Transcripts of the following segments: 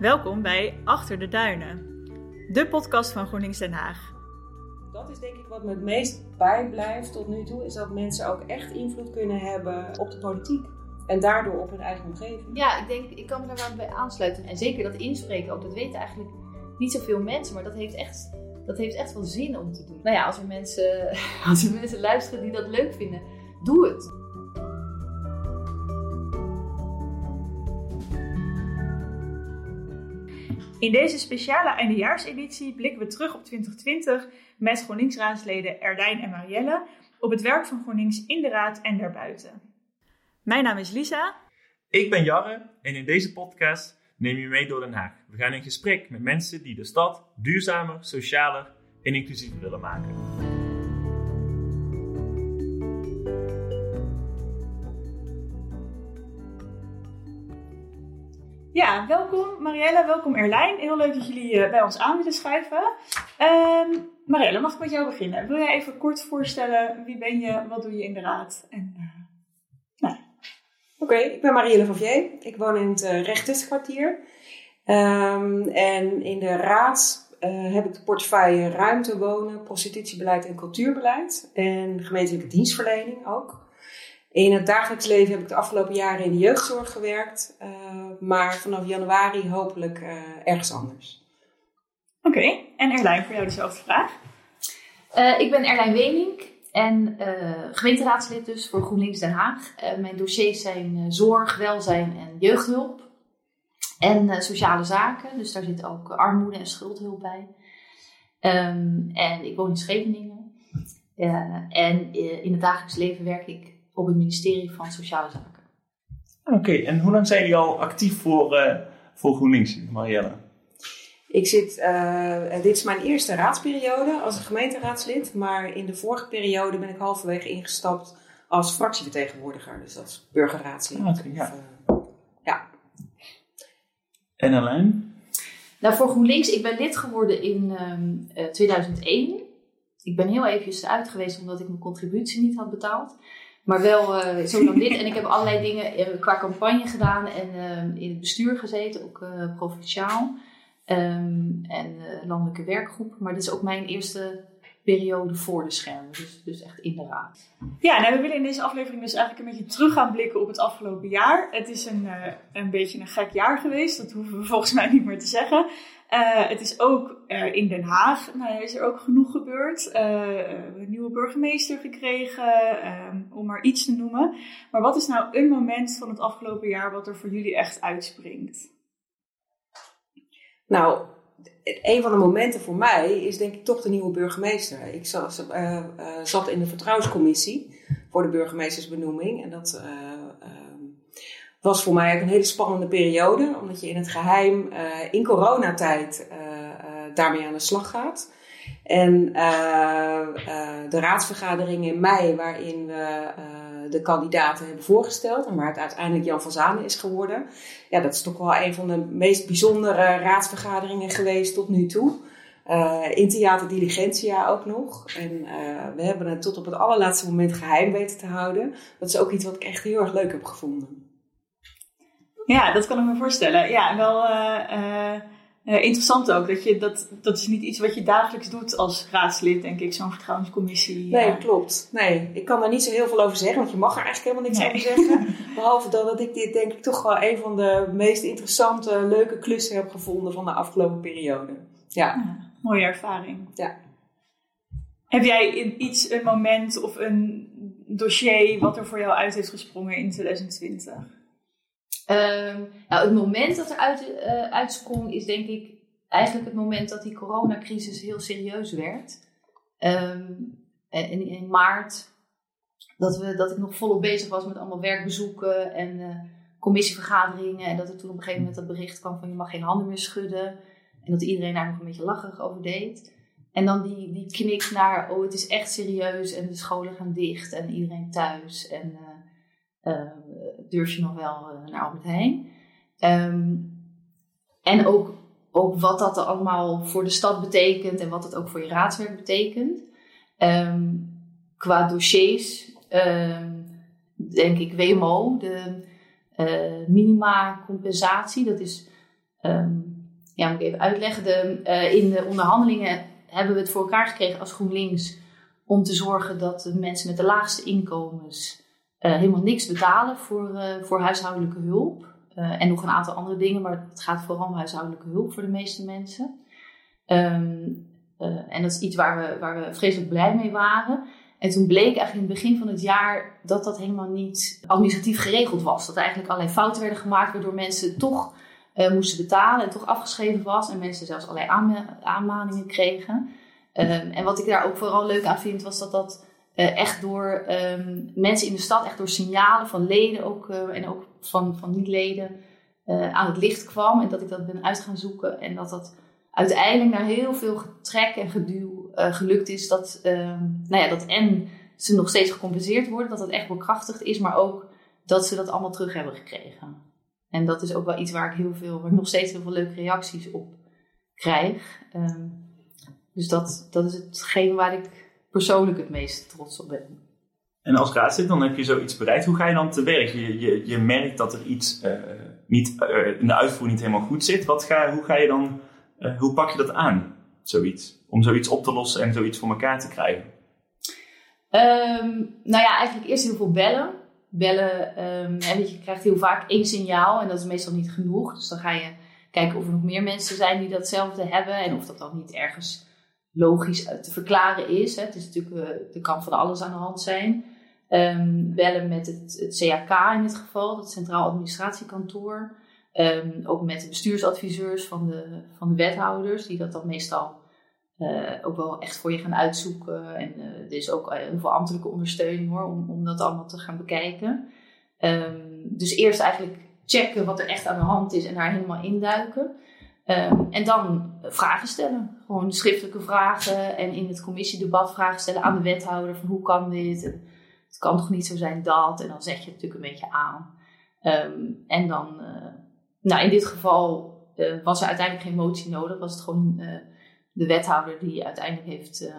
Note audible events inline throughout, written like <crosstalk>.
Welkom bij Achter de Duinen, de podcast van GroenLinks Den Haag. Dat is denk ik wat me het meest bijblijft tot nu toe, is dat mensen ook echt invloed kunnen hebben op de politiek. En daardoor op hun eigen omgeving. Ja, ik denk, ik kan me daar wel bij aansluiten. En zeker dat inspreken ook, dat weten eigenlijk niet zoveel mensen, maar dat heeft echt, dat heeft echt wel zin om te doen. Nou ja, als er mensen, <laughs> als er mensen luisteren die dat leuk vinden, doe het. In deze speciale eindejaarseditie blikken we terug op 2020 met GroenLinks-raadsleden Erdijn en Marielle op het werk van GroenLinks in de raad en daarbuiten. Mijn naam is Lisa. Ik ben Jarre en in deze podcast neem je mee door Den Haag. We gaan in gesprek met mensen die de stad duurzamer, socialer en inclusiever willen maken. Ja, welkom Marielle, welkom Erlijn. Heel leuk dat jullie eh, bij ons aan willen schuiven. Ehm Marielle, mag ik met jou beginnen? Wil jij even kort voorstellen wie ben je, wat doe je in de raad? En, uh, Oké, ik ben Marielle Vier. Ik woon in het uh, Rechtuskwartier. Um, en in de raad heb ik de portefeuille ruimte, wonen, prostitutiebeleid en cultuurbeleid. En gemeentelijke dienstverlening ook. In het dagelijks leven heb ik de afgelopen jaren in de jeugdzorg gewerkt. Uh, maar vanaf januari hopelijk ergens anders. Oké, okay. en Erlijn, voor jou dezelfde vraag. ik ben Erlijn Wenink. En uh, gemeenteraadslid dus voor GroenLinks Den Haag. Uh, mijn dossiers zijn uh, zorg, welzijn en jeugdhulp. En sociale zaken, dus daar zit ook armoede en schuldhulp bij. Um, en ik woon in Scheveningen. en in het dagelijks leven werk ik op het ministerie van Sociale Zaken. Oké, okay, en hoe lang zijn jullie al actief voor, voor GroenLinks, Marielle? Ik zit, uh, dit is mijn eerste raadsperiode als een gemeenteraadslid, maar in de vorige periode ben ik halverwege ingestapt als fractievertegenwoordiger, dus als burgerraadslid. Ah, okay, ja. Of, uh, ja. En Alain? Nou, voor GroenLinks, ik ben lid geworden in um, uh, 2001. Ik ben heel eventjes uit geweest omdat ik mijn contributie niet had betaald. Maar wel uh, zo lang <laughs> lid. En ik heb allerlei dingen qua campagne gedaan en in het bestuur gezeten, ook provinciaal. Um, en landelijke werkgroep. Maar dit is ook mijn eerste periode voor de schermen. Dus, dus echt in de raad. Ja, nou, we willen in deze aflevering dus eigenlijk een beetje terug gaan blikken op het afgelopen jaar. Het is een, een beetje een gek jaar geweest. Dat hoeven we <laughs> volgens mij niet meer te zeggen. Uh, het is ook in Den Haag, nou, is er ook genoeg gebeurd. een nieuwe burgemeester gekregen, om maar iets te noemen. Maar wat is nou een moment van het afgelopen jaar wat er voor jullie echt uitspringt? Nou, een van de momenten voor mij is denk ik toch de nieuwe burgemeester. Ik zat, uh, zat in de vertrouwenscommissie voor de burgemeestersbenoeming. En dat was voor mij ook een hele spannende periode. Omdat je in het geheim in coronatijd daarmee aan de slag gaat. En de raadsvergadering in mei waarin we de kandidaten hebben voorgesteld en waar het uiteindelijk Jan van Zanen is geworden. Ja, dat is toch wel een van de meest bijzondere raadsvergaderingen geweest tot nu toe. Uh, in Theater Diligentia ook nog. En we hebben het tot op het allerlaatste moment geheim weten te houden. Dat is ook iets wat ik echt heel erg leuk heb gevonden. <laughs> Ja, dat kan ik me voorstellen. Ja, wel uh, uh, interessant ook. Dat, je, dat, dat is niet iets wat je dagelijks doet als raadslid, denk ik, zo'n vertrouwenscommissie. Nee, klopt. Nee, ik kan daar niet zo heel veel over zeggen, want je mag er eigenlijk helemaal niks nee. over zeggen. <laughs> Behalve dan dat ik dit denk ik toch wel een van de meest interessante, leuke klussen heb gevonden van de afgelopen periode. Ja. ja mooie ervaring. Ja. Heb jij in iets, een moment of een dossier wat er voor jou uit heeft gesprongen in 2020? Um, nou, het moment dat er uit, uh, uitsprong is denk ik eigenlijk het moment dat die coronacrisis heel serieus werd. Um, in, maart, dat, we, dat ik nog volop bezig was met allemaal werkbezoeken en uh, commissievergaderingen. En dat er toen op een gegeven moment dat bericht kwam van je mag geen handen meer schudden. En dat iedereen daar nog een beetje lacherig over deed. En dan die, die knik naar, oh het is echt serieus en de scholen gaan dicht en iedereen thuis. En uh, uh, durf je nog wel uh, naar Albert Heijn. Um, en ook, ook wat dat allemaal voor de stad betekent en wat het ook voor je raadswerk betekent. Um, qua dossiers, um, denk ik WMO, de uh, minima compensatie. Dat is ehm, ja, moet ik even uitleggen. De, uh, in de onderhandelingen hebben we het voor elkaar gekregen als GroenLinks om te zorgen dat de mensen met de laagste inkomens uh, helemaal niks betalen voor, uh, voor huishoudelijke hulp. en nog een aantal andere dingen, maar het gaat vooral om huishoudelijke hulp voor de meeste mensen. Um, en dat is iets waar we, waar we vreselijk blij mee waren. En toen bleek eigenlijk in het begin van het jaar dat dat helemaal niet administratief geregeld was. Dat er eigenlijk allerlei fouten werden gemaakt, waardoor mensen toch moesten betalen en toch afgeschreven was. En mensen zelfs allerlei aanmaningen kregen. Um, en wat ik daar ook vooral leuk aan vind, was dat dat uh, echt door um, mensen in de stad, echt door signalen van leden ook, uh, en ook van, van niet-leden aan het licht kwam. En dat ik dat ben uit gaan zoeken. En dat dat uiteindelijk na heel veel getrek en geduw gelukt is dat, um, nou ja, dat en ze nog steeds gecompenseerd worden, dat het echt bekrachtigd is, maar ook dat ze dat allemaal terug hebben gekregen. En dat is ook wel iets waar ik heel veel, waar ik nog steeds heel veel leuke reacties op krijg. Um, dus dat, dat is hetgeen waar ik persoonlijk het meest trots op ben. En als raadslid, dan heb je zoiets bereikt. Hoe ga je dan te werk? Je, je, je merkt dat er iets uh, niet, uh, in de uitvoering niet helemaal goed zit. Wat ga, hoe ga je dan, uh, hoe pak je dat aan, zoiets? Om zoiets op te lossen en zoiets voor elkaar te krijgen? Um, nou ja, eigenlijk eerst heel veel bellen bellen. Um, je krijgt heel vaak één signaal en dat is meestal niet genoeg. Dus dan ga je kijken of er nog meer mensen zijn die datzelfde hebben en of dat dan niet ergens logisch te verklaren is. Hè. Het is natuurlijk, uh, er kan van alles aan de hand zijn. Um, bellen met het, het, CAK in dit geval, het Centraal Administratiekantoor. Um, ook met de bestuursadviseurs van de, van de wethouders, die dat dan meestal uh, ook wel echt voor je gaan uitzoeken. En er is ook heel veel ambtelijke ondersteuning hoor, om, om dat allemaal te gaan bekijken. Um, dus eerst eigenlijk checken wat er echt aan de hand is en daar helemaal induiken. Um, en dan vragen stellen. Gewoon schriftelijke vragen en in het commissiedebat vragen stellen aan de wethouder van hoe kan dit? Het kan toch niet zo zijn dat? En dan zeg je het natuurlijk een beetje aan. Um, en dan, uh, nou in dit geval was er uiteindelijk geen motie nodig, was het gewoon de wethouder die uiteindelijk heeft,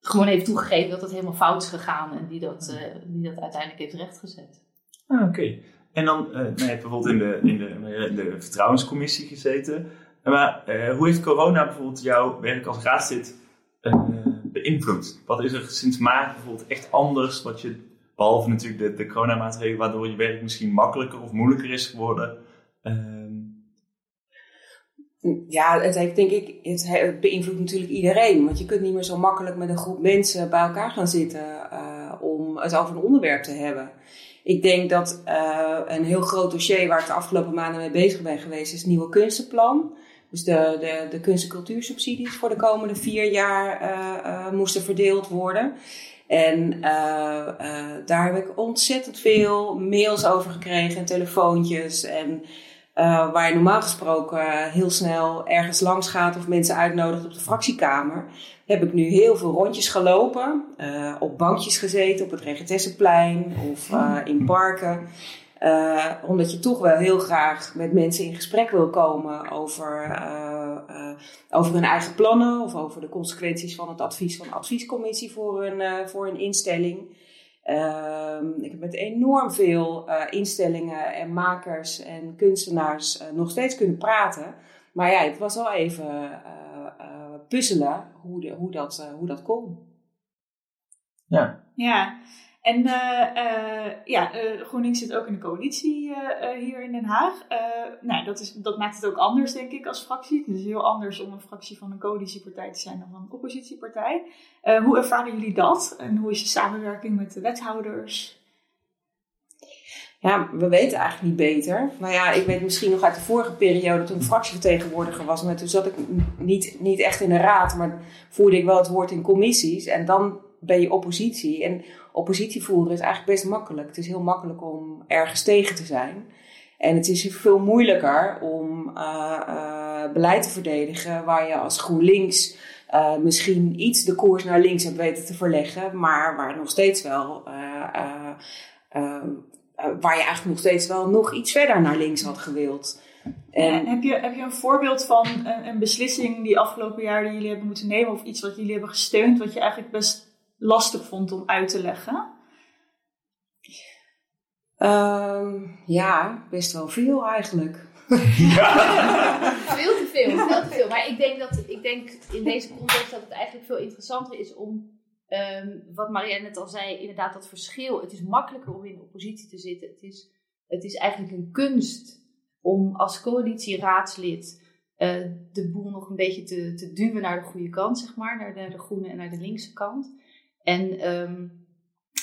gewoon heeft toegegeven dat het helemaal fout is gegaan en die dat, die dat uiteindelijk heeft rechtgezet. Ah, oké. En dan, uh, nou, je hebt bijvoorbeeld in de, in de, in de vertrouwenscommissie gezeten. Maar hoe heeft corona bijvoorbeeld jouw werk als raadslid beïnvloed? Wat is er sinds maart bijvoorbeeld echt anders, wat je, behalve natuurlijk de, de coronamaatregelen, waardoor je werk misschien makkelijker of moeilijker is geworden? Ja, het heeft denk ik, het beïnvloedt natuurlijk iedereen. Want je kunt niet meer zo makkelijk met een groep mensen bij elkaar gaan zitten om het over een onderwerp te hebben. Ik denk dat uh, een heel groot dossier waar ik de afgelopen maanden mee bezig ben geweest, is het nieuwe kunstenplan. Dus de, de, de kunst- en cultuursubsidies voor de komende vier jaar uh, moesten verdeeld worden. En daar heb ik ontzettend veel mails over gekregen en telefoontjes en waar je normaal gesproken heel snel ergens langs gaat of mensen uitnodigt op de fractiekamer, heb ik nu heel veel rondjes gelopen, uh, op bankjes gezeten op het Regentessenplein of uh, in parken. omdat je toch wel heel graag met mensen in gesprek wil komen over, over hun eigen plannen of over de consequenties van het advies van de adviescommissie voor een, voor een instelling. Um, ik heb met enorm veel instellingen en makers en kunstenaars nog steeds kunnen praten. Maar ja, het was wel even puzzelen hoe, de, hoe, dat, hoe dat kon. Ja. Ja, en uh, ja, uh, GroenLinks zit ook in de coalitie hier in Den Haag. nou, dat, is, dat maakt het ook anders, denk ik, als fractie. Het is heel anders om een fractie van een coalitiepartij te zijn dan van een oppositiepartij. hoe ervaren jullie dat? En hoe is de samenwerking met de wethouders? Ja, we weten eigenlijk niet beter. Nou ja, ik weet misschien nog uit de vorige periode toen ik fractievertegenwoordiger was. Maar toen zat ik niet, niet echt in de raad, maar voerde ik wel het woord in commissies. En dan ben je oppositie. En oppositie voeren is eigenlijk best makkelijk. Het is heel makkelijk om ergens tegen te zijn. En het is veel moeilijker om uh, uh, beleid te verdedigen waar je als GroenLinks uh, misschien iets de koers naar links hebt weten te verleggen, maar waar nog steeds wel. Waar je eigenlijk nog steeds wel nog iets verder naar links had gewild. En, heb, je, heb je een voorbeeld van een, een beslissing die afgelopen jaar die jullie hebben moeten nemen, of iets wat jullie hebben gesteund, wat je eigenlijk best lastig vond om uit te leggen? Um, ja, best wel veel eigenlijk. <laughs> Veel te veel, veel te veel. Maar ik denk, dat, ik denk in deze context dat het eigenlijk veel interessanter is om, ehm, wat Maria net al zei, inderdaad dat verschil. Het is makkelijker om in de oppositie te zitten. Het is, het is eigenlijk een kunst om als coalitieraadslid uh, de boel nog een beetje te, te duwen naar de goede kant, zeg maar. Naar de, de groene en naar de linkse kant. En um,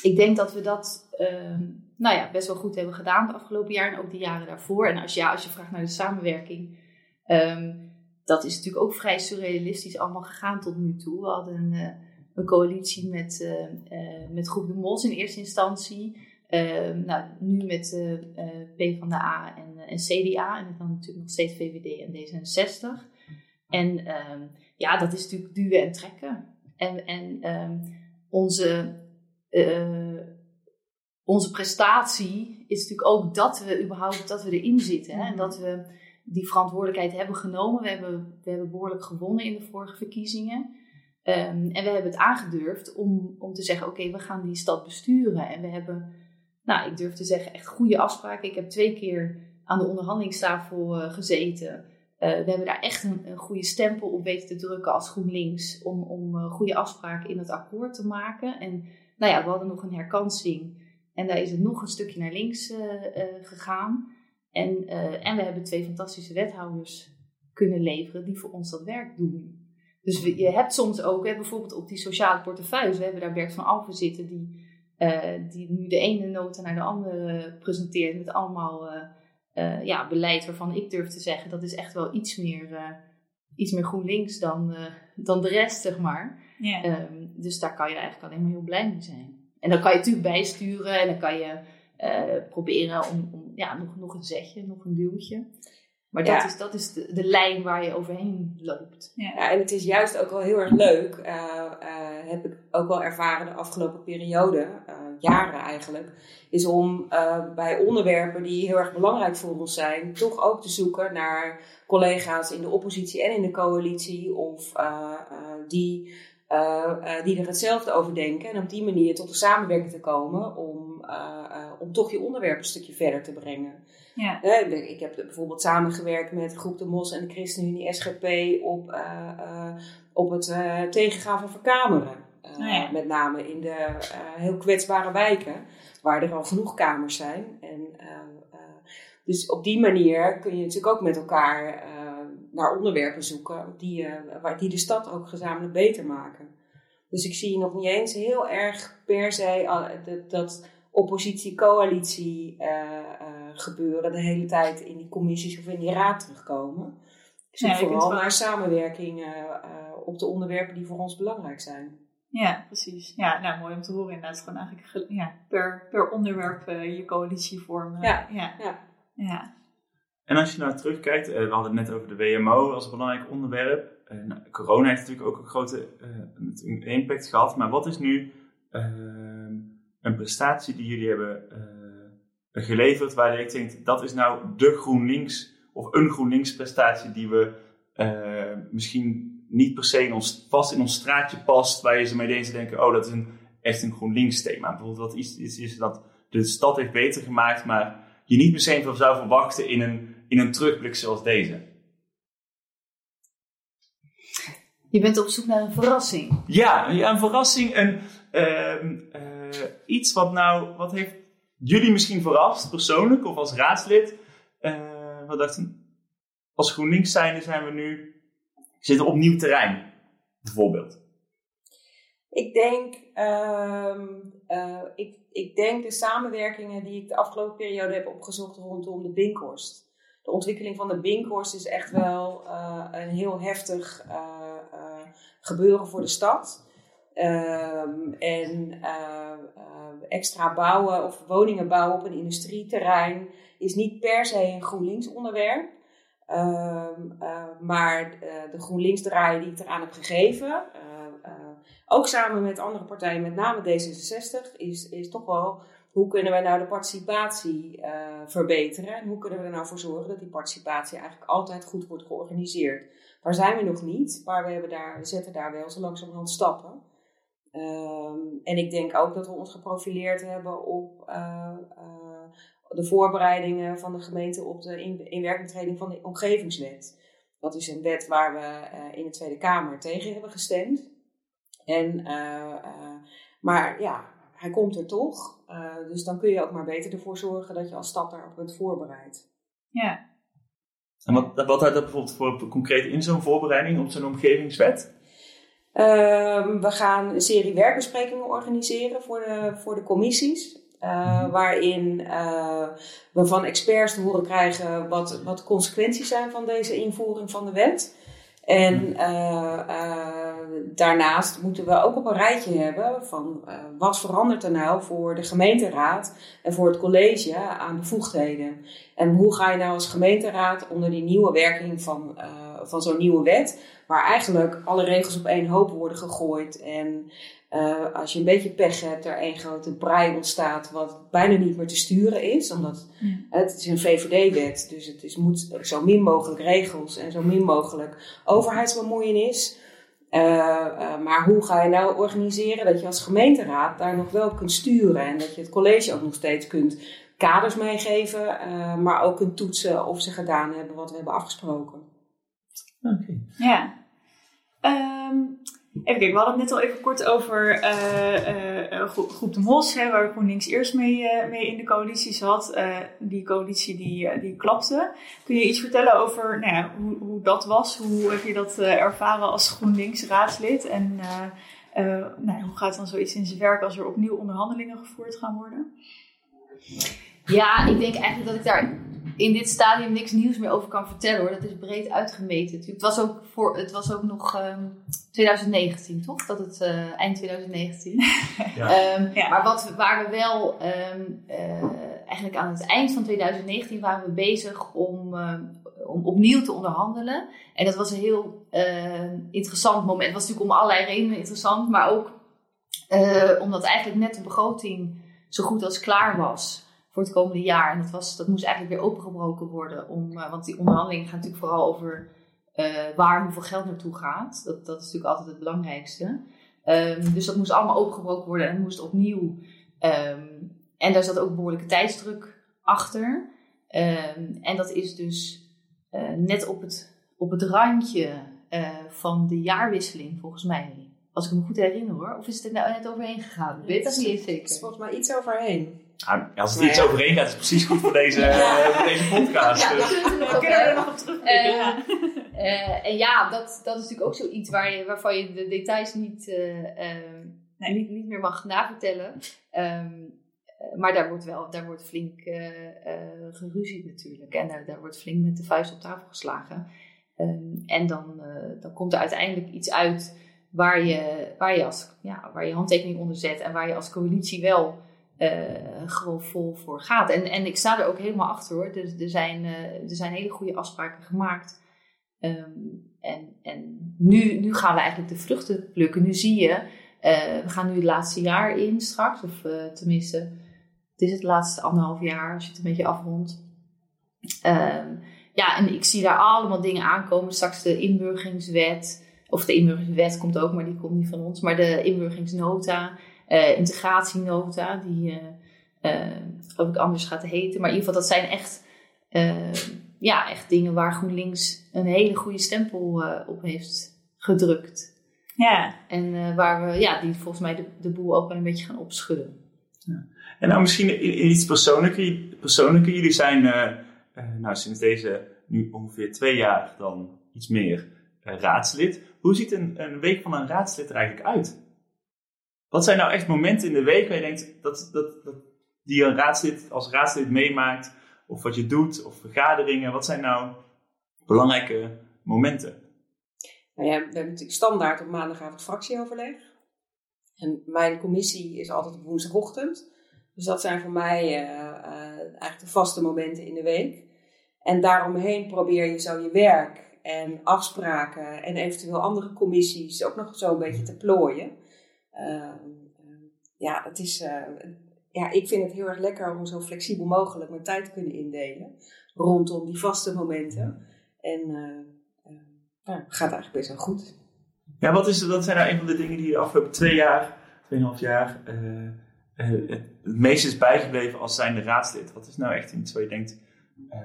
ik denk dat we dat um, nou ja, best wel goed hebben gedaan het afgelopen jaar en ook de jaren daarvoor. En als, ja, als je vraagt naar de samenwerking, dat is natuurlijk ook vrij surrealistisch allemaal gegaan tot nu toe. We hadden een, uh, een coalitie met, uh, uh, met Groep de Mos in eerste instantie. nou, nu met P van de A en, CDA en dan natuurlijk nog steeds VVD en D66. En ja, dat is natuurlijk duwen en trekken. En, en onze onze prestatie is natuurlijk ook dat we überhaupt dat we erin zitten. Hè? En dat we die verantwoordelijkheid hebben genomen. We hebben, we hebben behoorlijk gewonnen in de vorige verkiezingen. Um, en we hebben het aangedurfd om, om te zeggen: oké, we gaan die stad besturen. En we hebben, nou, ik durf te zeggen, echt goede afspraken. Ik heb twee keer aan de onderhandelingstafel uh, gezeten. Uh, we hebben daar echt een, een, goede stempel op weten te drukken als GroenLinks. Om, om uh, goede afspraken in het akkoord te maken. En nou ja, we hadden nog een herkansing. En daar is het nog een stukje naar links gegaan. En, en we hebben twee fantastische wethouders kunnen leveren die voor ons dat werk doen. Dus we, je hebt soms ook, hè, bijvoorbeeld op die sociale portefeuille, we hebben daar Bert van Alphen zitten, die, die nu de ene nota naar de andere presenteert met allemaal ja, beleid waarvan ik durf te zeggen dat is echt wel iets meer, iets meer GroenLinks dan, dan de rest, zeg maar. Yeah. Um, dus daar kan je eigenlijk alleen maar heel blij mee zijn. En dan kan je natuurlijk bijsturen en dan kan je proberen om, om, ja, nog, nog een zetje, nog een duwtje. Maar dat is, dat is de, de, lijn waar je overheen loopt. Ja. ja. en het is juist ook wel heel erg leuk, uh, uh, heb ik ook wel ervaren de afgelopen periode, jaren eigenlijk, is om bij onderwerpen die heel erg belangrijk voor ons zijn, toch ook te zoeken naar collega's in de oppositie en in de coalitie of die uh, die er hetzelfde over denken. En op die manier tot een samenwerking te komen om, uh, om toch je onderwerp een stukje verder te brengen. Ja. ik heb bijvoorbeeld samengewerkt met Groep de Mos en de ChristenUnie SGP op, op het tegengaan van verkameren. Oh ja. Met name in de heel kwetsbare wijken, waar er al genoeg kamers zijn. En, dus op die manier kun je natuurlijk ook met elkaar naar onderwerpen zoeken die, waar, die de stad ook gezamenlijk beter maken. Dus ik zie nog niet eens heel erg per se dat, dat oppositie-coalitie uh, uh, gebeuren de hele tijd in die commissies of in die raad terugkomen. Nee, vooral naar samenwerking op de onderwerpen die voor ons belangrijk zijn. Ja, precies. Ja, nou mooi om te horen inderdaad. Gewoon eigenlijk ja, per, per onderwerp je coalitie vormen. Ja, ja. ja. ja. En als je nou terugkijkt, eh, we hadden het net over de WMO als belangrijk onderwerp. Nou, corona heeft natuurlijk ook een grote uh, impact gehad. Maar wat is nu uh, een prestatie die jullie hebben uh, geleverd, waar ik denk dat is nou de GroenLinks of een GroenLinks prestatie die we misschien niet per se in ons, vast in ons straatje past, waar je ze meteen te denken, oh dat is een, echt een GroenLinks thema. Bijvoorbeeld wat iets is, is dat de stad heeft beter gemaakt, maar je niet meteen van zou verwachten in een, in een terugblik zoals deze. Je bent op zoek naar een verrassing. Ja, ja een verrassing. Een, uh, uh, iets wat nou, wat heeft jullie misschien verrast, persoonlijk of als raadslid? Uh, wat dachten, als GroenLinks zijnde zijn we nu, zitten op nieuw terrein, bijvoorbeeld. Ik denk, uh, uh, ik, ik denk de samenwerkingen die ik de afgelopen periode heb opgezocht rondom de Binkhorst. De ontwikkeling van de Binkhorst is echt wel een heel heftig gebeuren voor de stad. Um, en extra bouwen of woningen bouwen op een industrieterrein is niet per se een GroenLinks onderwerp. Um, maar de GroenLinks draaien die ik eraan heb gegeven, ook samen met andere partijen, met name D66, is, is toch wel hoe kunnen wij nou de participatie verbeteren? En hoe kunnen we er nou voor zorgen dat die participatie eigenlijk altijd goed wordt georganiseerd? Daar zijn we nog niet, maar we, hebben daar, we zetten daar wel zo langzamerhand stappen. Um, en ik denk ook dat we ons geprofileerd hebben op, uh, uh, de voorbereidingen van de gemeente op de in, inwerkingtreding van de omgevingswet. Dat is een wet waar we eh, in de Tweede Kamer tegen hebben gestemd. En, eh, eh, maar ja, hij komt er toch. dus dan kun je ook maar beter ervoor zorgen dat je als stad daarop bent voorbereid. Ja. En wat, wat houdt dat bijvoorbeeld voor concreet in zo'n voorbereiding op zo'n omgevingswet? Ehm, we gaan een serie werkbesprekingen organiseren voor de, voor de commissies. Uh, waarin uh, we van experts te horen krijgen wat, wat de consequenties zijn van deze invoering van de wet. En uh, daarnaast moeten we ook op een rijtje hebben van wat verandert er nou voor de gemeenteraad en voor het college aan bevoegdheden. En hoe ga je nou als gemeenteraad onder die nieuwe werking van, van zo'n nieuwe wet, waar eigenlijk alle regels op één hoop worden gegooid en uh, als je een beetje pech hebt, er één grote braai ontstaat, wat bijna niet meer te sturen is. Omdat het is een VVD-wet, dus het is, moet zo min mogelijk regels en zo min mogelijk overheidsbemoeienis. Uh, uh, maar hoe ga je nou organiseren dat je als gemeenteraad daar nog wel kunt sturen en dat je het college ook nog steeds kunt kaders meegeven, maar ook kunt toetsen of ze gedaan hebben wat we hebben afgesproken. Oké. Ja. Um, Even kijken, we hadden het net al even kort over uh, uh, Groep de Mos, hè, waar GroenLinks eerst mee, uh, mee in de coalitie zat. die coalitie die, die klapte. Kun je iets vertellen over nou ja, hoe, hoe dat was? Hoe heb je dat ervaren als GroenLinks raadslid? En nou, hoe gaat dan zoiets in zijn werk als er opnieuw onderhandelingen gevoerd gaan worden? Ja, ik denk eigenlijk dat ik daar in dit stadium niks nieuws meer over kan vertellen hoor. Dat is breed uitgemeten. Het was ook, voor, het was ook nog um, ehm, 2019, toch? Dat het uh, eind 2019. <laughs> Ja. Um, ja. Maar wat, waar we wel um, uh, eigenlijk aan het eind van 2019 waren we bezig om, om opnieuw te onderhandelen. En dat was een heel uh, interessant moment. Het was natuurlijk om allerlei redenen interessant, maar ook uh, omdat eigenlijk net de begroting zo goed als klaar was voor het komende jaar. En dat, was, dat moest eigenlijk weer opengebroken worden. Om, uh, want die onderhandelingen gaan natuurlijk vooral over uh, waar hoeveel geld naartoe gaat. Dat, dat is natuurlijk altijd het belangrijkste. Um, dus dat moest allemaal opengebroken worden en moest opnieuw. Um, en daar zat ook behoorlijke tijdsdruk achter. Um, en dat is dus uh, net op het, op het randje van de jaarwisseling, volgens mij. Als ik me goed herinner hoor. Of is het er nou net overheen gegaan? Weet dat niet zeker. Het is volgens mij iets overheen. Nou, als het iets overheen gaat, is het precies goed voor deze, <laughs> ja. voor deze podcast. Ja, dus. we kunnen er nog op terugblikken. Uh, uh, en ja, dat, dat is natuurlijk ook zoiets waar je, waarvan je de details niet, uh, nee. niet, niet meer mag navertellen. Um, maar daar wordt wel daar wordt flink geruzied natuurlijk. En daar, daar wordt flink met de vuist op tafel geslagen. Um, en dan, dan komt er uiteindelijk iets uit waar je, waar, je als, ja, waar je handtekening onder zet. En waar je als coalitie wel gewoon vol voor gaat. En, en ik sta er ook helemaal achter hoor. Dus er zijn, uh, er zijn hele goede afspraken gemaakt. Um, en en nu, nu gaan we eigenlijk de vruchten plukken. Nu zie je, uh, we gaan nu het laatste jaar in straks. Of tenminste, het is het laatste anderhalf jaar als je het een beetje afrondt. Um, ja, en ik zie daar allemaal dingen aankomen. Straks de inburgeringswet. Of de inburgeringswet komt ook, maar die komt niet van ons. Maar de inburgeringsnota uh, integratienota, die uh, geloof ik anders gaat heten. Maar in ieder geval, dat zijn echt, ja, echt dingen waar GroenLinks een hele goede stempel op heeft gedrukt. Ja. En waar we, ja, die volgens mij de, de boel ook wel een beetje gaan opschudden. Ja. En nou misschien in, iets persoonlijker. persoonlijker. Jullie zijn nou, sinds deze nu ongeveer twee jaar dan iets meer raadslid. Hoe ziet een, een week van een raadslid er eigenlijk uit? Wat zijn nou echt momenten in de week waar je denkt dat, dat, dat die een raadslid als raadslid meemaakt, of wat je doet, of vergaderingen? Wat zijn nou belangrijke momenten? Nou ja, we hebben natuurlijk standaard op maandagavond fractieoverleg. En mijn commissie is altijd op woensdagochtend. Dus dat zijn voor mij uh, uh, eigenlijk de vaste momenten in de week. En daaromheen probeer je zo je werk en afspraken en eventueel andere commissies ook nog zo een beetje te plooien. Ehm, ja, het is, eh, ja, ik vind het heel erg lekker om zo flexibel mogelijk mijn tijd te kunnen indelen rondom die vaste momenten. En uh, ja, gaat eigenlijk best wel goed. Ja, wat, is, wat zijn nou een van de dingen die de afgelopen twee jaar, tweeënhalf jaar eh, het, het meest is bijgebleven als zijnde raadslid? Wat is nou echt iets waar je denkt, eh,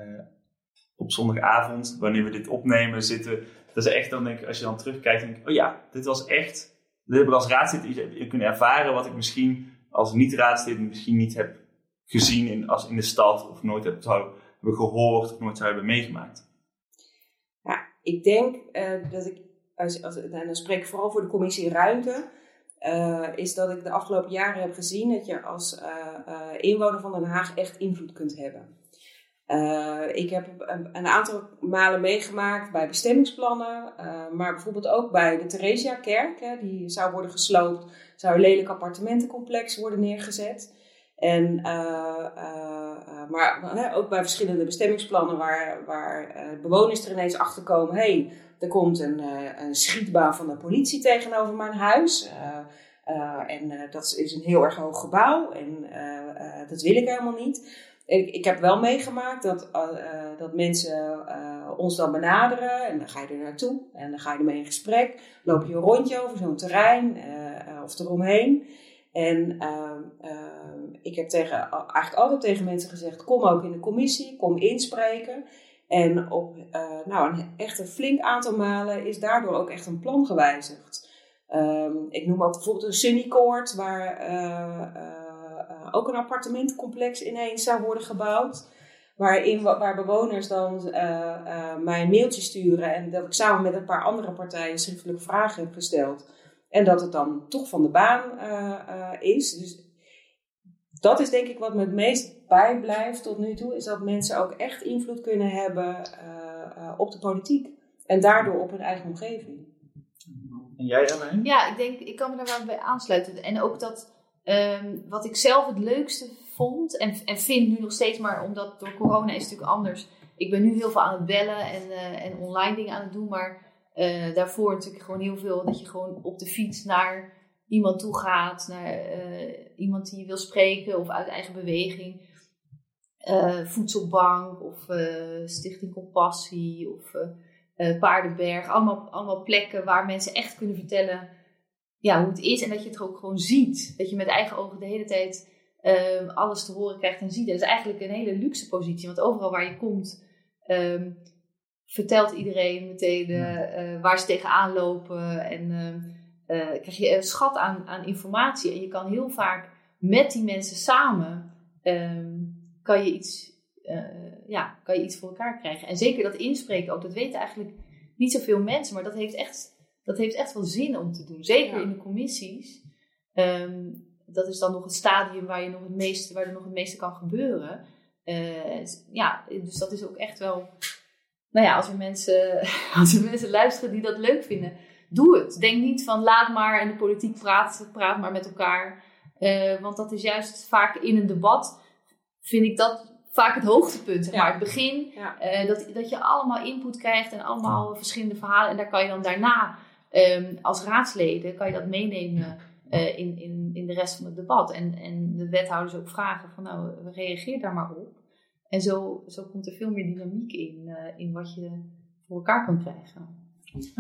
op zondagavond, wanneer we dit opnemen, zitten, dat is echt dan denk ik, als je dan terugkijkt, denk ik, oh ja, dit was echt, dit heb ik als raadslid kunnen ervaren wat ik misschien als niet-raadslid misschien niet heb gezien in, als in de stad of nooit heb, zou hebben gehoord of nooit zou hebben meegemaakt. Ja, ik denk eh, dat ik, als, als, en dan spreek ik vooral voor de commissie Ruimte, eh, is dat ik de afgelopen jaren heb gezien dat je als eh, inwoner van Den Haag echt invloed kunt hebben. Eh, ik heb een, aantal malen meegemaakt bij bestemmingsplannen, eh, maar bijvoorbeeld ook bij de Theresiakerk. Hè, die zou worden gesloopt, zou een lelijk appartementencomplex worden neergezet. En, eh, maar ook bij verschillende bestemmingsplannen waar, waar bewoners er ineens achter komen: hey, er komt een, een schietbaan van de politie tegenover mijn huis. En dat is een heel erg hoog gebouw en dat wil ik helemaal niet. Ik, ik heb wel meegemaakt dat, eh, eh, dat mensen eh, ons dan benaderen en dan ga je er naartoe en dan ga je ermee in gesprek. Loop je een rondje over zo'n terrein of eromheen. En ehm, ehm, ik heb tegen, eigenlijk altijd tegen mensen gezegd: kom ook in de commissie, kom inspreken. En op nou, een, echt een flink aantal malen is daardoor ook echt een plan gewijzigd. Ehm, ik noem ook bijvoorbeeld een Sunny Court, waar ook een appartementencomplex ineens zou worden gebouwd. Waarin, waar bewoners dan eh, eh, mij een mailtje sturen en dat ik samen met een paar andere partijen schriftelijk vragen heb gesteld. En dat het dan toch van de baan eh, eh, is. Dus dat is denk ik wat me het meest bijblijft tot nu toe. Is dat mensen ook echt invloed kunnen hebben eh, eh, op de politiek. En daardoor op hun eigen omgeving. En jij, Alain? Ja, ik denk, ik kan me daar wel bij aansluiten. En ook dat, ehm, wat ik zelf het leukste vond en, en vind nu nog steeds, maar omdat door corona is het natuurlijk anders. Ik ben nu heel veel aan het bellen en, eh, en online dingen aan het doen, maar eh, daarvoor natuurlijk gewoon heel veel dat je gewoon op de fiets naar iemand toe gaat, naar eh, iemand die je wil spreken of uit eigen beweging. Voedselbank of Stichting Compassie of Paardenberg. Allemaal, allemaal plekken waar mensen echt kunnen vertellen ja, hoe het is. En dat je het ook gewoon ziet. Dat je met eigen ogen de hele tijd eh, alles te horen krijgt en ziet. Dat is eigenlijk een hele luxe positie. Want overal waar je komt, ehm, vertelt iedereen meteen eh, eh, waar ze tegenaan lopen. En ehm, eh, krijg je een schat aan, aan informatie. En je kan heel vaak met die mensen samen ehm, kan je iets, ja, kan je iets voor elkaar krijgen. En zeker dat inspreken ook, dat weten eigenlijk niet zoveel mensen, maar dat heeft echt, dat heeft echt wel zin om te doen. Zeker Ja. in de commissies. Ehm, dat is dan nog het stadium waar, je nog het meeste, waar er nog het meeste kan gebeuren. Eh, ja, dus dat is ook echt wel. Nou ja, als er, mensen, <laughs> als er mensen luisteren die dat leuk vinden, doe het. Denk niet van laat maar en de politiek praat, praat maar met elkaar. Eh, want dat is juist vaak in een debat, vind ik dat vaak het hoogtepunt. Zeg Ja. maar. Het begin, Ja. eh, dat, dat je allemaal input krijgt en allemaal verschillende verhalen. En daar kan je dan daarna ehm, als raadsleden kan je dat meenemen eh, in, in, in de rest van het debat. En, en de wethouders ook vragen van nou, reageer daar maar op. En zo, zo komt er veel meer dynamiek in, eh, in wat je voor elkaar kan krijgen.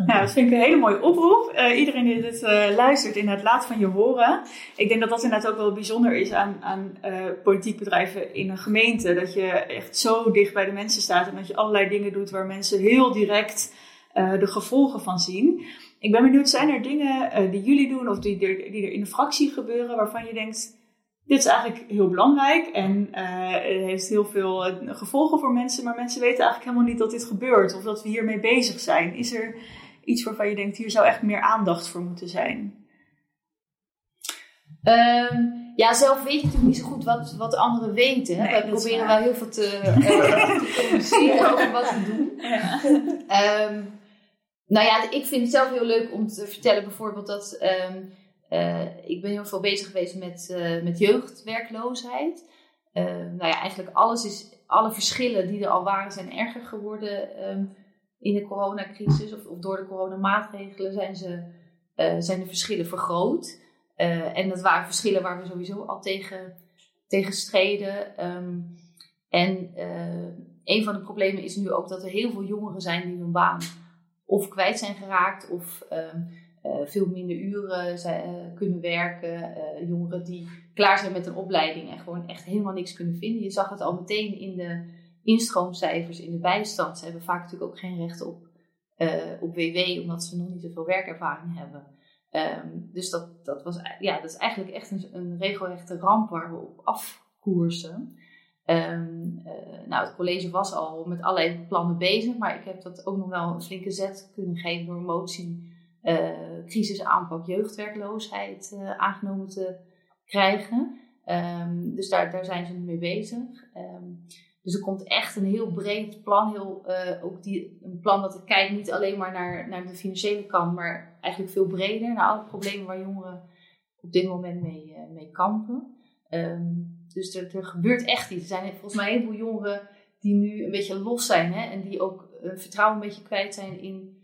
Ja, dat vind ik een hele mooie oproep. Eh, iedereen die dit eh, luistert, inderdaad, laat van je horen. Ik denk dat dat inderdaad ook wel bijzonder is aan, aan politiek bedrijven in een gemeente. Dat je echt zo dicht bij de mensen staat en dat je allerlei dingen doet waar mensen heel direct de gevolgen van zien. Ik ben benieuwd, zijn er dingen eh, die jullie doen of die er, die er in de fractie gebeuren waarvan je denkt, dit is eigenlijk heel belangrijk en het heeft heel veel eh, gevolgen voor mensen, maar mensen weten eigenlijk helemaal niet dat dit gebeurt of dat we hiermee bezig zijn. Is er iets waarvan je denkt, hier zou echt meer aandacht voor moeten zijn? Ehm, ja, zelf weet je natuurlijk niet zo goed wat, wat anderen weten. hè. Nee, Wij proberen wel heel veel te, <laughs> te communiceren over wat we doen. Ja. Ehm, nou ja, ik vind het zelf heel leuk om te vertellen bijvoorbeeld dat ehm, eh, ik ben heel veel bezig geweest met, eh, met jeugdwerkloosheid. Ehm, nou ja, eigenlijk alles is, alle verschillen die er al waren zijn erger geworden ehm, in de coronacrisis of, of door de coronamaatregelen zijn, ze, eh, zijn de verschillen vergroot. En dat waren verschillen waar we sowieso al tegen, tegen streden. En een van de problemen is nu ook dat er heel veel jongeren zijn die hun baan of kwijt zijn geraakt of ehm, veel minder uren zijn, kunnen werken. jongeren die klaar zijn met een opleiding en gewoon echt helemaal niks kunnen vinden. Je zag het al meteen in de instroomcijfers in de bijstand. Ze hebben vaak natuurlijk ook geen recht op, op WW, omdat ze nog niet zoveel werkervaring hebben. Ehm, dus dat, dat, was, ja, dat is eigenlijk echt een, een regelrechte ramp waar we op afkoersen. Um, nou, het college was al met allerlei plannen bezig, maar ik heb dat ook nog wel een flinke zet kunnen geven door motie uh, crisisaanpak jeugdwerkloosheid uh, aangenomen te krijgen. Um, dus daar, daar zijn ze nu mee bezig. Um, dus er komt echt een heel breed plan, heel, ook die, een plan dat kijkt niet alleen maar naar, naar de financiële kant, maar eigenlijk veel breder naar alle problemen waar jongeren op dit moment mee, mee kampen. Dus er, gebeurt echt iets. Er zijn volgens mij een heleboel jongeren die nu een beetje los zijn hè, en die ook uh, vertrouwen een beetje kwijt zijn in,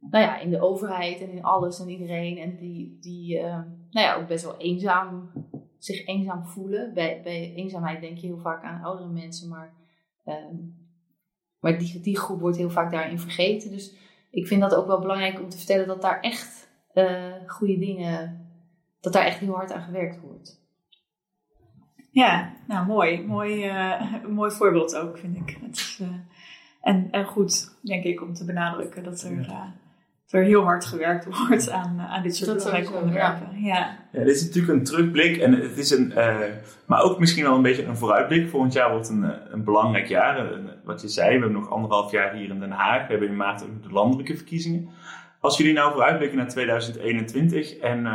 nou ja, in de overheid en in alles en iedereen. En die, die uh, nou ja, ook best wel eenzaam, zich eenzaam voelen. Bij, bij eenzaamheid denk je heel vaak aan oudere mensen, maar, um, maar die, die groep wordt heel vaak daarin vergeten. Dus ik vind dat ook wel belangrijk om te vertellen dat daar echt uh, goede dingen, dat daar echt heel hard aan gewerkt wordt. Ja, nou mooi. Mooi, uh, mooi voorbeeld ook, vind ik. Het is, uh, en, en goed, denk ik, om te benadrukken dat er, uh, er heel hard gewerkt wordt aan, aan dit soort belangrijke onderwerpen. Ja. Ja. ja. dit is natuurlijk een terugblik en het is een, maar ook misschien wel een beetje een vooruitblik. Volgend jaar wordt een, een belangrijk jaar. wat je zei, we hebben nog anderhalf jaar hier in Den Haag. We hebben in maart ook de landelijke verkiezingen. Als jullie nou vooruitblikken naar 2021 en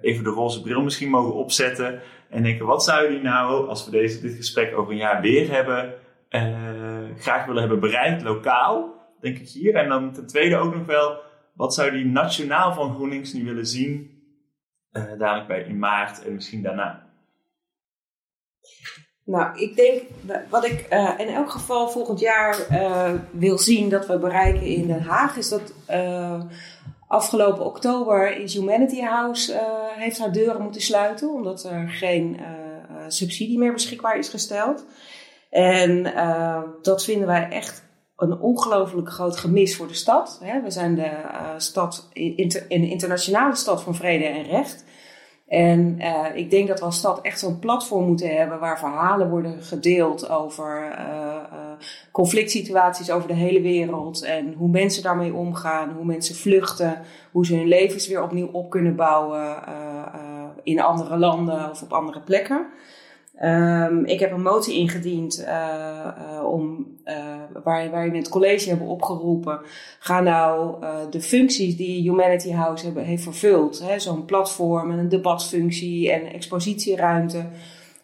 even de roze bril misschien mogen opzetten en denken, wat zou jullie nou, als we deze, dit gesprek over een jaar weer hebben, uh, graag willen hebben bereikt, lokaal, denk ik hier. En dan ten tweede ook nog wel, wat zou die nationaal van GroenLinks nu willen zien, uh, dadelijk bij in maart en misschien daarna? Nou, ik denk, wat ik uh, in elk geval volgend jaar wil zien dat we bereiken in Den Haag, is dat Afgelopen oktober is Humanity House uh, heeft haar deuren moeten sluiten omdat er geen uh, subsidie meer beschikbaar is gesteld. En dat vinden wij echt een ongelooflijk groot gemis voor de stad. We zijn de stad, een internationale stad van vrede en recht. En ik denk dat we als stad echt zo'n platform moeten hebben waar verhalen worden gedeeld over conflict situaties over de hele wereld. En hoe mensen daarmee omgaan, hoe mensen vluchten, hoe ze hun levens weer opnieuw op kunnen bouwen in andere landen of op andere plekken. Um, ik heb een motie ingediend uh, om, uh, waar, waar we in het college hebben opgeroepen. Ga nou de functies die Humanity House hebben, heeft vervuld, zo'n platform en een debatfunctie en expositieruimte.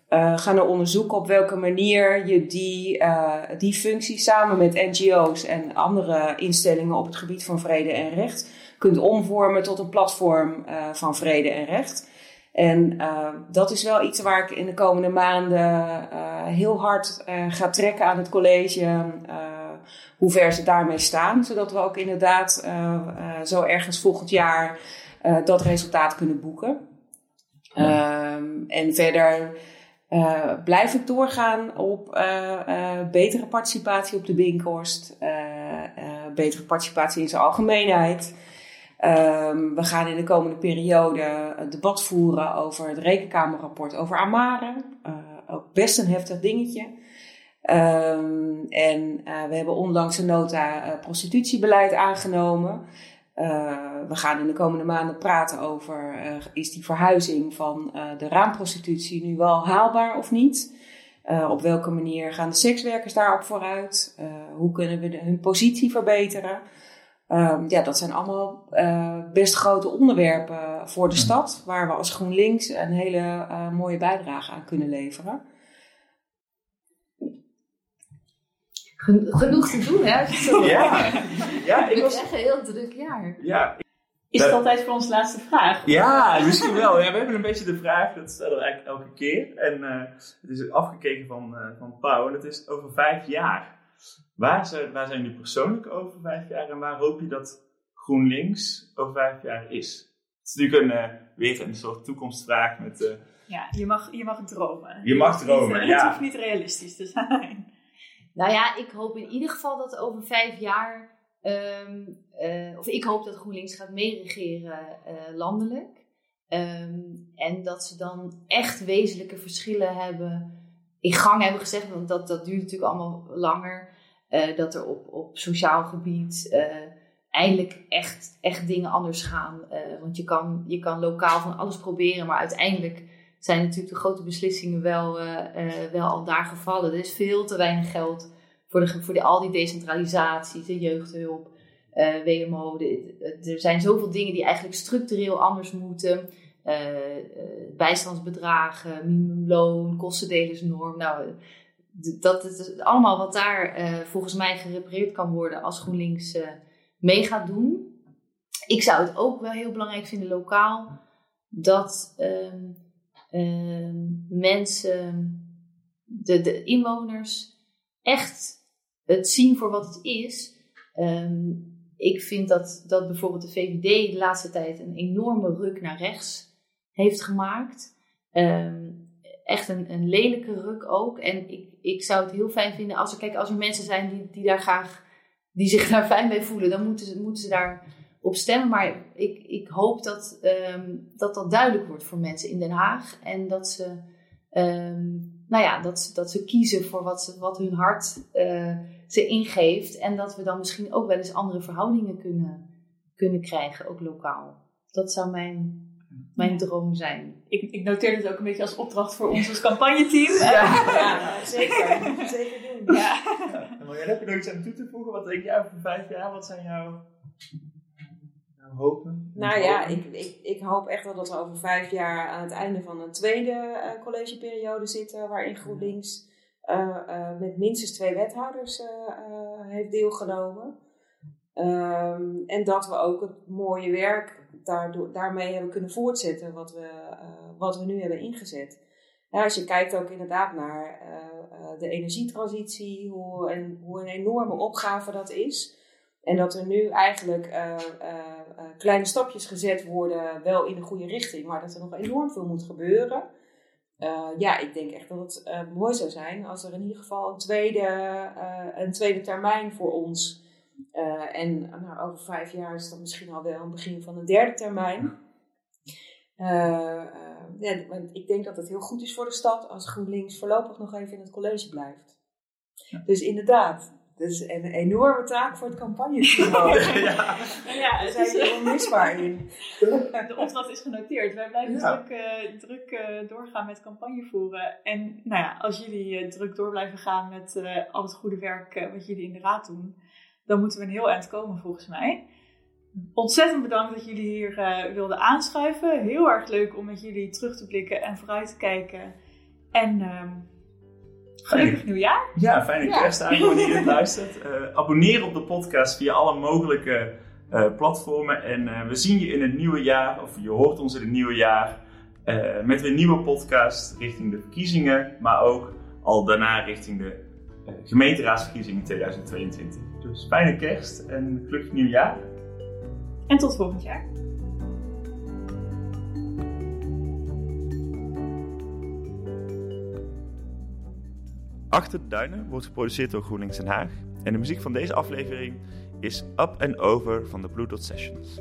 Ga nou onderzoeken op welke manier je die, die functies samen met NGO's en andere instellingen op het gebied van vrede en recht kunt omvormen tot een platform van vrede en recht. En dat is wel iets waar ik in de komende maanden heel hard ga trekken aan het college. hoe ver ze daarmee staan. Zodat we ook inderdaad zo ergens volgend jaar dat resultaat kunnen boeken. Ja. Ehm, en verder blijf ik doorgaan op betere participatie op de Binkhorst. betere participatie in zijn algemeenheid. Um, we gaan in de komende periode een debat voeren over het rekenkamerrapport over Amare. Uh, ook best een heftig dingetje. Um, en uh, we hebben onlangs een nota uh, prostitutiebeleid aangenomen. We gaan in de komende maanden praten over is die verhuizing van de raamprostitutie nu wel haalbaar of niet? op welke manier gaan de sekswerkers daarop vooruit? hoe kunnen we de, hun positie verbeteren? Um, ja, dat zijn allemaal uh, best grote onderwerpen voor de mm. stad, waar we als GroenLinks een hele uh, mooie bijdrage aan kunnen leveren. Genoeg te doen, hè? Ja, ja, ik <laughs> was echt een heel druk jaar. Ja. Is het altijd voor ons laatste vraag? Ja, misschien wel. Ja, we hebben een beetje de vraag, dat stellen we eigenlijk elke keer. En uh, het is afgekeken van, uh, van Pauw en het is over vijf jaar. Waar zijn, waar zijn jullie persoonlijk over vijf jaar en waar hoop je dat GroenLinks over vijf jaar is? Het is natuurlijk een, uh, weer een soort toekomstvraag met... Uh, ja, je mag, je mag dromen. Je mag dromen, ja. Het hoeft niet realistisch te zijn. Nou ja, ik hoop in ieder geval dat over vijf jaar ehm, eh, of ik hoop dat GroenLinks gaat meeregeren eh, landelijk. Ehm, en dat ze dan echt wezenlijke verschillen hebben, in gang hebben gezegd, want dat, dat duurt natuurlijk allemaal langer. Eh, dat er op, op sociaal gebied eindelijk echt, echt dingen anders gaan. Want je kan, je kan lokaal van alles proberen, maar uiteindelijk zijn natuurlijk de grote beslissingen wel, eh, eh, wel al daar gevallen. Er is veel te weinig geld voor, de, voor de, al die decentralisaties, de jeugdhulp, eh, WMO. de- er zijn zoveel dingen die eigenlijk structureel anders moeten. Bijstandsbedragen, minimumloon, kostendelersnorm. Nou, dat is allemaal wat daar volgens mij gerepareerd kan worden als GroenLinks mee gaat doen. Ik zou het ook wel heel belangrijk vinden lokaal dat ehm, ehm, mensen, de, de inwoners, echt het zien voor wat het is. Ehm, ik vind dat, dat bijvoorbeeld de VVD de laatste tijd een enorme ruk naar rechts heeft gemaakt. Ehm, echt een, een lelijke ruk ook. En ik, ik zou het heel fijn vinden als er, kijk, als er mensen zijn die, die daar graag, die zich daar fijn bij voelen, dan moeten ze, moeten ze daar op stemmen. Maar ik, ik hoop dat, ehm, dat dat duidelijk wordt voor mensen in Den Haag. En dat ze, ehm, nou ja, dat ze, dat ze kiezen voor wat, ze, wat hun hart eh, ze ingeeft. En dat we dan misschien ook wel eens andere verhoudingen kunnen, kunnen krijgen, ook lokaal. Dat zou mijn, mijn droom zijn. Ik, ik noteer dit ook een beetje als opdracht voor ons als campagneteam. Ja, <laughs> zeker. zeker doen. Ja. En Marjane, heb je nog iets aan toe te voegen? Wat denk jij over vijf jaar? Wat zijn jouw hopen? Nou ja, ik, ik, ik hoop echt wel dat we over vijf jaar aan het einde van een tweede eh, collegeperiode zitten, waarin GroenLinks eh, met minstens twee wethouders heeft deelgenomen. Ehm, en dat we ook het mooie werk daardoor, daarmee hebben kunnen voortzetten wat we, wat we nu hebben ingezet. Ja, als je kijkt ook inderdaad naar de energietransitie, hoe, en, hoe een enorme opgave dat is. En dat er nu eigenlijk eh, eh, eh, kleine stapjes gezet worden, wel in de goede richting, maar dat er nog enorm veel moet gebeuren. Ja, ik denk echt dat het mooi zou zijn als er in ieder geval een tweede, een tweede termijn voor ons. en nou, over vijf jaar is dat misschien al wel een begin van een derde termijn. Ja, want ik denk dat het heel goed is voor de stad als GroenLinks voorlopig nog even in het college blijft. Dus inderdaad, dat is een enorme taak voor het campagneteam. ook. <laughs> ja. ja, Daar het zijn we heel onmisbaar in. de opdracht is genoteerd. Wij blijven Ja. druk, eh, druk eh, doorgaan met campagne voeren. En nou ja, als jullie eh, druk door blijven gaan met eh, al het goede werk wat jullie in de raad doen, dan moeten we een heel eind komen volgens mij. Ontzettend bedankt dat jullie hier eh, wilden aanschuiven. Heel erg leuk om met jullie terug te blikken en vooruit te kijken. En ehm, gelukkig nieuwjaar. Ja, fijne Ja. kerstdagen wanneer je dit <laughs> luistert. Eh, abonneer op de podcast via alle mogelijke eh, platformen. En eh, we zien je in het nieuwe jaar, of je hoort ons in het nieuwe jaar, met weer een nieuwe podcast richting de verkiezingen. Maar ook al daarna richting de gemeenteraadsverkiezingen 2022. Dus fijne kerst en gelukkig nieuwjaar. En tot volgend jaar. Achter de Duinen wordt geproduceerd door GroenLinks Den Haag. En de muziek van deze aflevering is Up and Over van de Blue Dot Sessions.